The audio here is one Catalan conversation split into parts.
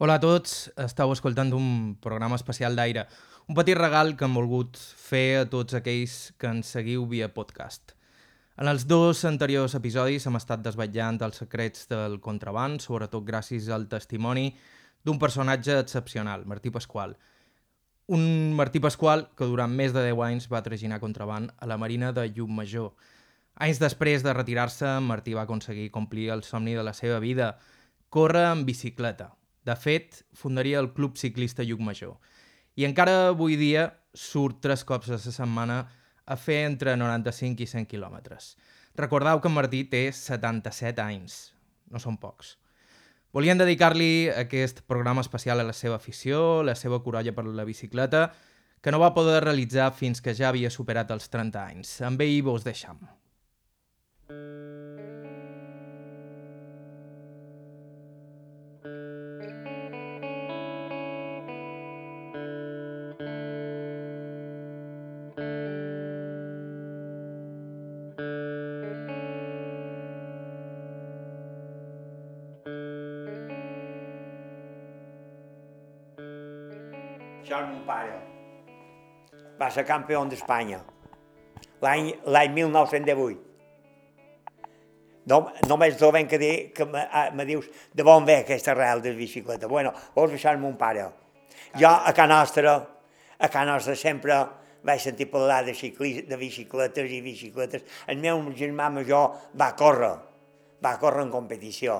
Hola a tots, estàu escoltant un programa especial d'aire, un petit regal que hem volgut fer a tots aquells que ens seguiu via podcast. En els dos anteriors episodis hem estat desvetllant els secrets del contraband, sobretot gràcies al testimoni d'un personatge excepcional, Martí Pasqual. Un Martí Pasqual que durant més de 10 anys va traginar contraband a la Marina de Major. Anys després de retirar-se, Martí va aconseguir complir el somni de la seva vida, córrer en bicicleta. De fet, fundaria el Club Ciclista Major. I encara avui dia surt tres cops a la setmana a fer entre 95 i 100 quilòmetres. Recordeu que en Martí té 77 anys. No són pocs. Volien dedicar-li aquest programa especial a la seva afició, la seva corolla per la bicicleta, que no va poder realitzar fins que ja havia superat els 30 anys. Amb ell vos deixam. Això és mon pare. Va ser campió d'Espanya. L'any l'any 1918. No, només trobem que, dir, que me, ah, me dius de bon ve aquesta real de bicicleta. Bueno, vols deixar mon pare. Jo a Can Nostra, a Can Nostra sempre vaig sentir parlar de, ciclis, de bicicletes i bicicletes. El meu germà major va córrer, va córrer en competició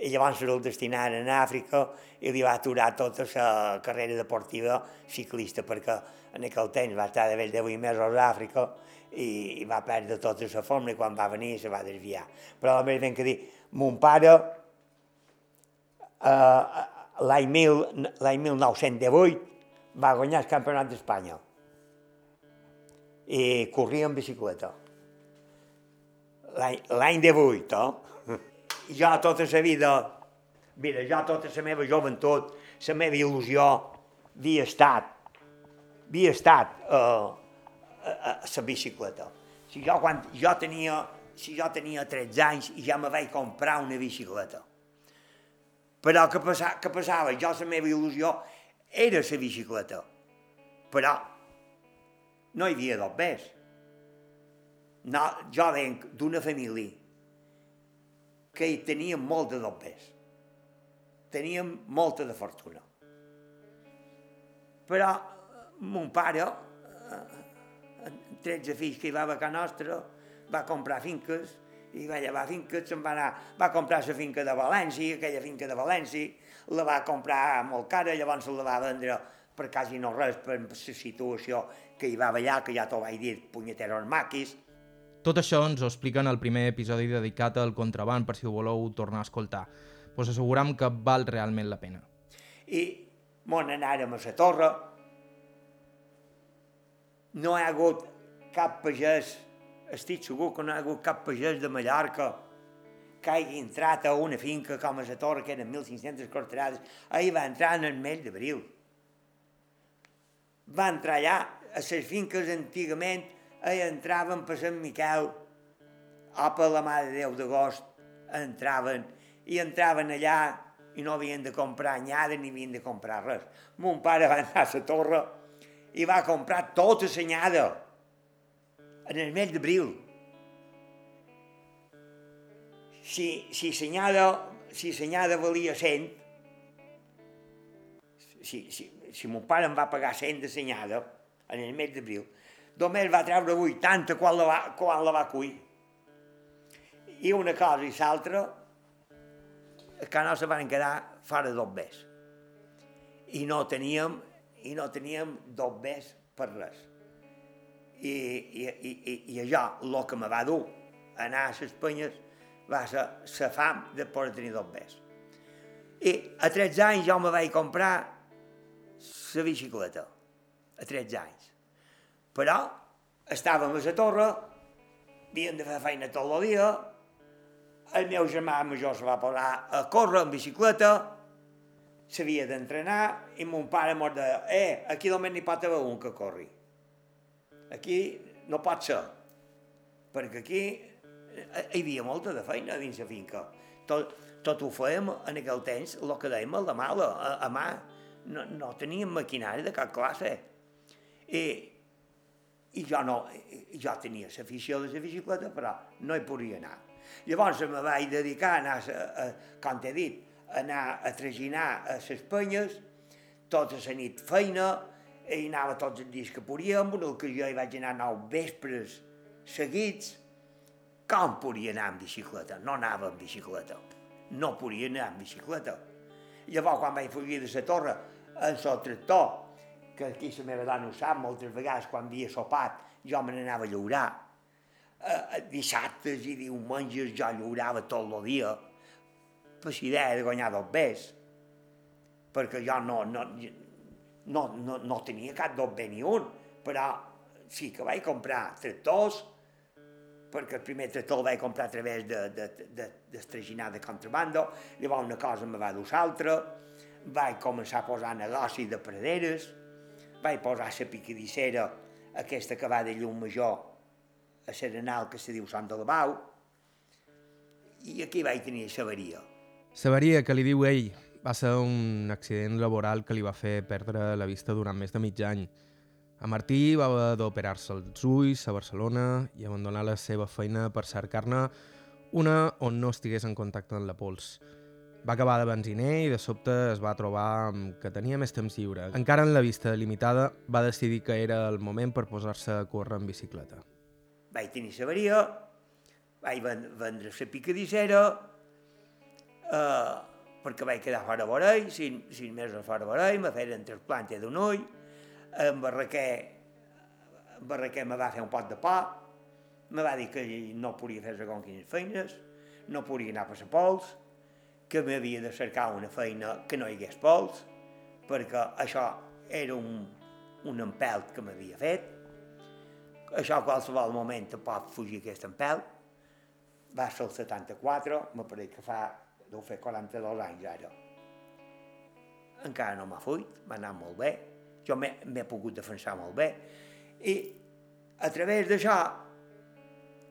i llavors el destinaren a Àfrica i li va aturar tota la carrera deportiva ciclista perquè en aquell temps va estar de de 8 mesos a Àfrica i, i va perdre tota la forma i quan va venir se va desviar. Però a més ben que dir, mon pare eh, l'any 1918 va guanyar el campionat d'Espanya i corria en bicicleta. L'any 18, eh? Jo tota la vida, mira, jo tota la meva joventut, la meva il·lusió, havia estat, havia estat uh, a, a, la bicicleta. Si jo, quan jo tenia, si jo tenia 13 anys i ja me vaig comprar una bicicleta. Però què, passa, què passava? Jo la meva il·lusió era la bicicleta. Però no hi havia dos més. No, jo venc d'una família que hi teníem molt de dobbers. Teníem molta de fortuna. Però mon pare, eh, 13 fills que hi va a casa nostra, va comprar finques, i va llevar finques, se'n va anar, va comprar la finca de València, aquella finca de València, la va comprar molt cara, llavors la va vendre per quasi no res, per la situació que hi va ballar, que ja t'ho vaig dir, punyeteros maquis, tot això ens ho expliquen al primer episodi dedicat al contraband, per si ho voleu tornar a escoltar. Us asseguram que val realment la pena. I mon anàrem a la torre, no hi ha hagut cap pagès, estic segur que no hi ha hagut cap pagès de Mallorca que hagi entrat a una finca com a la torre, que eren 1.500 corterades, ahir va entrar en el mes d'abril. Va entrar allà, a les finques antigament hi entraven per Sant Miquel, o per la Mare de Déu d'agost, entraven, i entraven allà i no havien de comprar anyada ni havien de comprar res. Mon pare va anar a la torre i va comprar tota l'anyada en el mes d'abril. Si, si l'anyada si l'anyada valia 100, si, si, si mon pare em va pagar 100 de l'anyada en el mes d'abril, només va treure 80 quan la va, quan la va cuir. I una cosa i l'altra, que no se van quedar fora dos bes. I no teníem, i no teníem dos bes per res. I, i, i, i això, el que me va dur anar a les penyes va ser la fam de poder tenir dos bes. I a 13 anys jo me vaig comprar la bicicleta, a 13 anys. Però estàvem a la torre, havíem de fer feina tot el dia, el meu germà major se va posar a córrer en bicicleta, s'havia d'entrenar i mon pare mos deia, eh, aquí només n'hi pot haver un que corri. Aquí no pot ser, perquè aquí hi havia molta de feina dins la finca. Tot, tot ho fèiem en aquell temps, el que dèiem, el de mala, a, a mà. No, no teníem maquinari de cap classe. I, i jo no, jo tenia l'afició de la bicicleta, però no hi podia anar. Llavors me vaig dedicar a anar, a, a, com t'he dit, a anar a traginar a les penyes, tota la nit feina, i anava tots els dies que podíem, una ocasió hi vaig anar nou vespres seguits, com podia anar amb bicicleta? No anava amb bicicleta. No podia anar amb bicicleta. Llavors, quan vaig fugir de la torre, en el tractor, que aquí la meva dona ho sap, moltes vegades quan havia sopat, jo me n'anava a llaurar. Eh, dissabtes i diumenges jo llaurava tot el dia per la idea de guanyar dos bes. Perquè jo no, no, no, no, no tenia cap dos bé ni un, però sí que vaig comprar tractors, perquè el primer tractor el vaig comprar a través de, de, de, de, de contrabando, llavors una cosa me va dur l'altra, vaig començar a posar negoci de praderes, vaig posar la picadissera, aquesta que va de llum major a Serenal, que se diu Sant Alabau, i aquí vaig tenir avaria. L'avaria que li diu ell va ser un accident laboral que li va fer perdre la vista durant més de mig any. A Martí va haver d'operar-se els ulls a Barcelona i abandonar la seva feina per cercar-ne una on no estigués en contacte amb la pols. Va acabar de benziner i de sobte es va trobar que tenia més temps lliure. Encara en la vista limitada, va decidir que era el moment per posar-se a córrer en bicicleta. Vaig tenir avaria, vaig vendre la picadissera, eh, perquè vaig quedar fora vorell, cinc, cinc mesos fora vorell, me feien trasplante d'un ull, en Barraquer, en Barraquer me va fer un pot de pa, me va dir que no podia fer segons quines feines, no podia anar la pols, que m'havia de cercar una feina que no hi hagués pols, perquè això era un, un empelt que m'havia fet. Això a qualsevol moment pot fugir aquest empelt. Va ser el 74, me pareix que fa, deu fer 42 anys ara. Encara no m'ha fuit, m'ha anat molt bé, jo m'he pogut defensar molt bé. I a través d'això,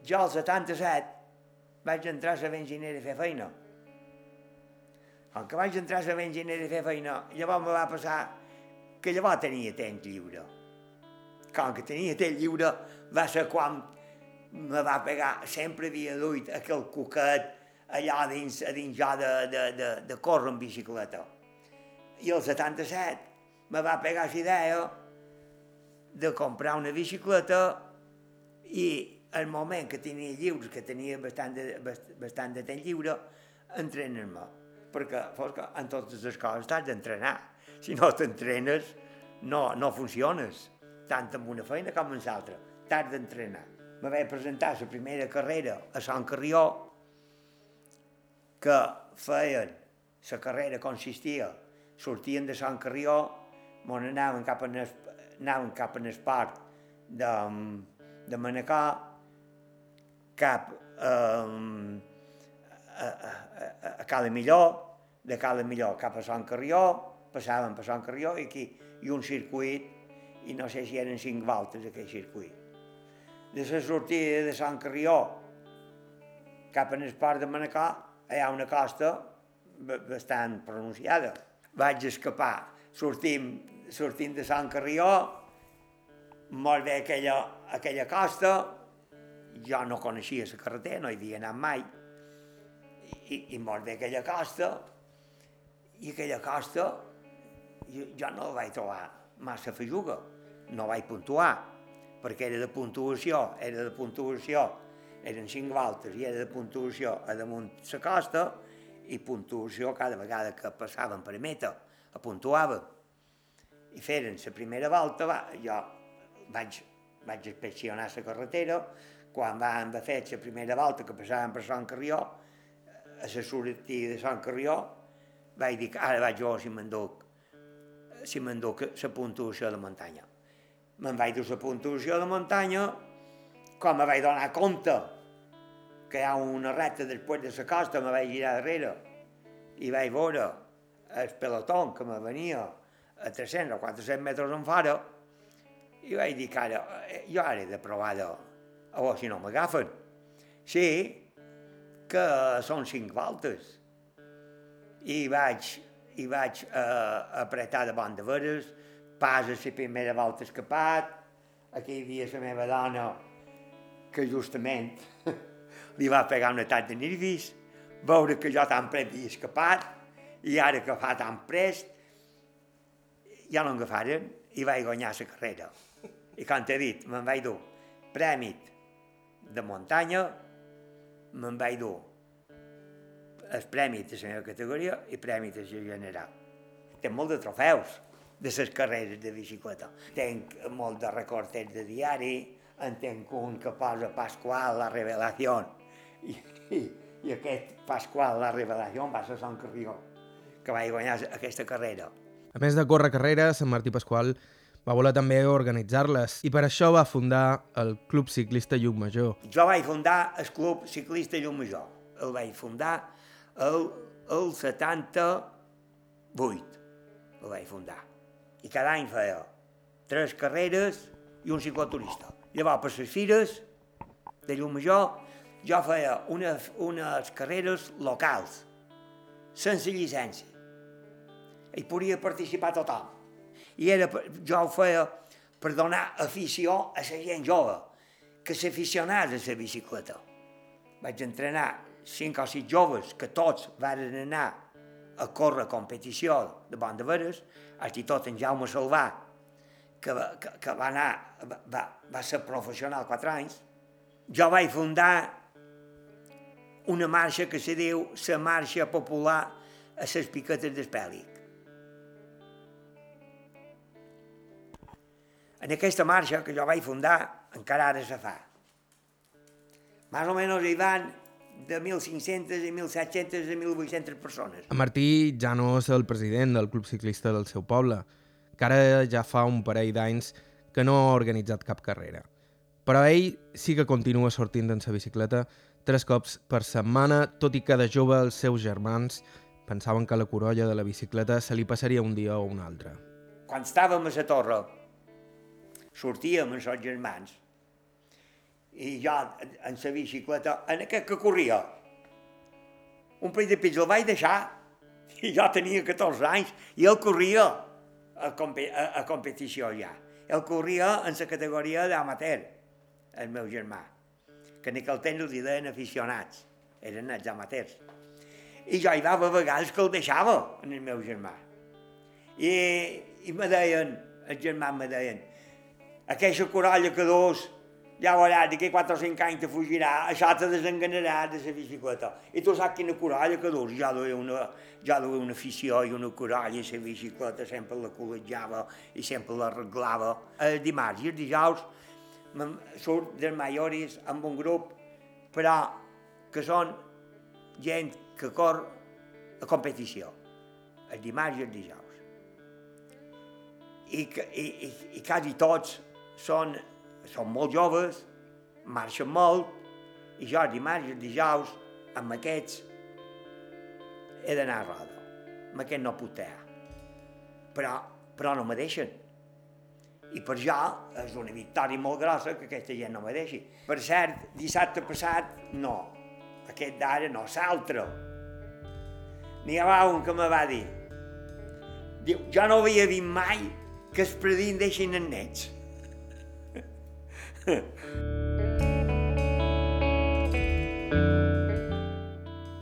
jo al 77 vaig entrar a la enginyeria a fer feina. Com que vaig entrar a la enginyeria a fer feina, llavors me va passar que llavors tenia temps lliure. Com que tenia temps lliure va ser quan me va pegar, sempre havia duit aquell cuquet allà dins, a dins jo de, de, de, de córrer en bicicleta. I el 77 me va pegar la idea de comprar una bicicleta i el moment que tenia lliure, que tenia bastant de, bastant de temps lliure, entrenar-me. Perquè fos que en totes les coses t'has d'entrenar. Si no t'entrenes, no, no funciones, tant amb una feina com en l'altra. T'has d'entrenar. Me vaig presentar la primera carrera a Sant Carrió, que feien, la carrera consistia, sortien de Sant Carrió on anàvem cap en el, anàvem cap en el parc de, de Manacor, cap um, a, a, a, a Cala Millor, de Cala Millor cap a Sant Carrió, passàvem per Sant Carrió i aquí i un circuit, i no sé si eren cinc voltes aquell circuit. De la sortida de Sant Carrió cap en el port de Manacor hi ha una costa bastant pronunciada. Vaig escapar, sortim sortint de Sant Carrió, molt bé aquella, aquella costa, jo no coneixia la carretera, no hi havia anat mai, i, i molt bé aquella costa, i aquella costa jo, jo no la vaig trobar massa fejuga, no vaig puntuar, perquè era de puntuació, era de puntuació, eren cinc voltes i era de puntuació a damunt la costa i puntuació cada vegada que passàvem per meta, a i feren la primera volta, va, jo vaig, vaig inspeccionar la carretera, quan vam fer la primera volta que passàvem per Sant Carrió, a la sortida de Sant Carrió, vaig dir que ara vaig veure si m'enduc si m'enduc la puntuació de muntanya. Me'n vaig dur la puntuació de muntanya, quan me vaig donar compte que hi ha una recta després de la costa, me vaig girar darrere i vaig veure el pelotó que me venia a 300 o 400 metres en fora i vaig dir que ara, eh, jo ara he de provar de, a veure si no m'agafen. Sí, que són cinc voltes. i vaig, i vaig uh, apretar davant de veres, pas a la primera volta escapat, aquí hi havia la meva dona que justament li va pegar un atac de nervis, veure que jo tan pres havia escapat, i ara que fa tan prest, ja no agafaren i vaig guanyar la carrera. I com t'he dit, me'n vaig dur premi de muntanya, me'n vaig dur el premi de la meva categoria i premi de la general. Tinc molt de trofeus de les carreres de bicicleta. Tenc molt de recortes de diari, en tenc un que posa Pasqual la revelació i, i, i aquest Pasqual la revelació va ser Sant Carrió, que vaig guanyar aquesta carrera. A més de córrer carreres, Sant Martí Pasqual va voler també organitzar-les i per això va fundar el Club Ciclista Major. Jo vaig fundar el Club Ciclista Major. El vaig fundar el, el 78. El vaig fundar. I cada any feia tres carreres i un cicloturista. Llavors, per les fires de Major, jo feia una, unes carreres locals, sense llicència. Hi podia participar tothom i era, jo ho feia per donar afició a la gent jove, que s'aficionés a la bicicleta. Vaig entrenar cinc o sis joves que tots van anar a córrer competició de banda veres, fins i tot en Jaume Salvà, que, que, que va anar, va, va ser professional quatre anys, jo vaig fundar una marxa que se diu la marxa popular a les piquetes d'Espèlic. En aquesta marxa que jo vaig fundar, encara ara se fa. Més o menys hi van de 1.500 i 1.700 a 1.800 persones. En Martí ja no és el president del club ciclista del seu poble, que ara ja fa un parell d'anys que no ha organitzat cap carrera. Però ell sí que continua sortint en sa bicicleta tres cops per setmana, tot i que de jove els seus germans pensaven que la corolla de la bicicleta se li passaria un dia o un altre. Quan estàvem a la torre, sortíem amb els germans i jo en la bicicleta, en aquest que corria, un parell de pits el vaig deixar i jo tenia 14 anys i ell corria a, a, a competició ja. Ell corria en la categoria d'amateur, el meu germà, que en aquell temps els deien aficionats, eren els amateurs. I jo hi va haver vegades que el deixava, en el meu germà. I, i me deien, els germans me deien, aquesta corolla que dos, ja veuràs, d'aquí 4 o 5 anys te fugirà, això te desenganarà de la bicicleta. I tu saps quina corolla que dos, ja duia una, ja duia una afició i una corolla i la bicicleta sempre la col·legiava i sempre l'arreglava. El dimarts i els dijous surt dels majoris amb un grup, però que són gent que cor a competició, el dimarts i els dijous. I, i, i, i quasi tots són, són molt joves, marxen molt, i jo dimarts i dijous, amb aquests, he d'anar a roda. Amb aquest no puc tear. Però, però no me deixen. I per jo és una victòria molt grossa que aquesta gent no me deixi. Per cert, dissabte passat, no. Aquest d'ara no, l'altre. N'hi ha un que me va dir, diu, jo no havia vist mai que es predin deixin en nets.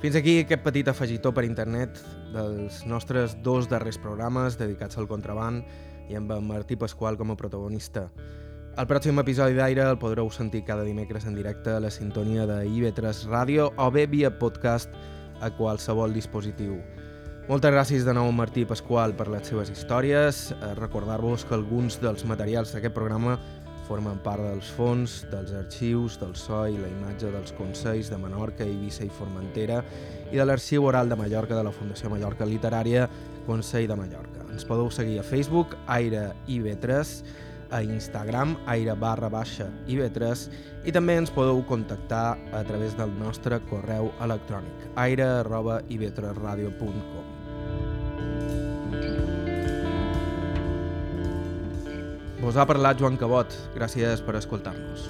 Fins aquí aquest petit afegitó per internet dels nostres dos darrers programes dedicats al contraband i amb en Martí Pasqual com a protagonista. El pròxim episodi d'Aire el podreu sentir cada dimecres en directe a la sintonia de IB3 Ràdio o bé via podcast a qualsevol dispositiu. Moltes gràcies de nou a Martí Pasqual per les seves històries. Recordar-vos que alguns dels materials d'aquest programa Formen part dels fons, dels arxius, del so i la imatge dels Consells de Menorca, Eivissa i Formentera i de l'Arxiu Oral de Mallorca de la Fundació Mallorca Literària Consell de Mallorca. Ens podeu seguir a Facebook, Aire IB3, a Instagram, aire barra baixa IB3 i també ens podeu contactar a través del nostre correu electrònic aire arroba ib3radio.com Us ha parlat Joan Cabot. Gràcies per escoltar-nos.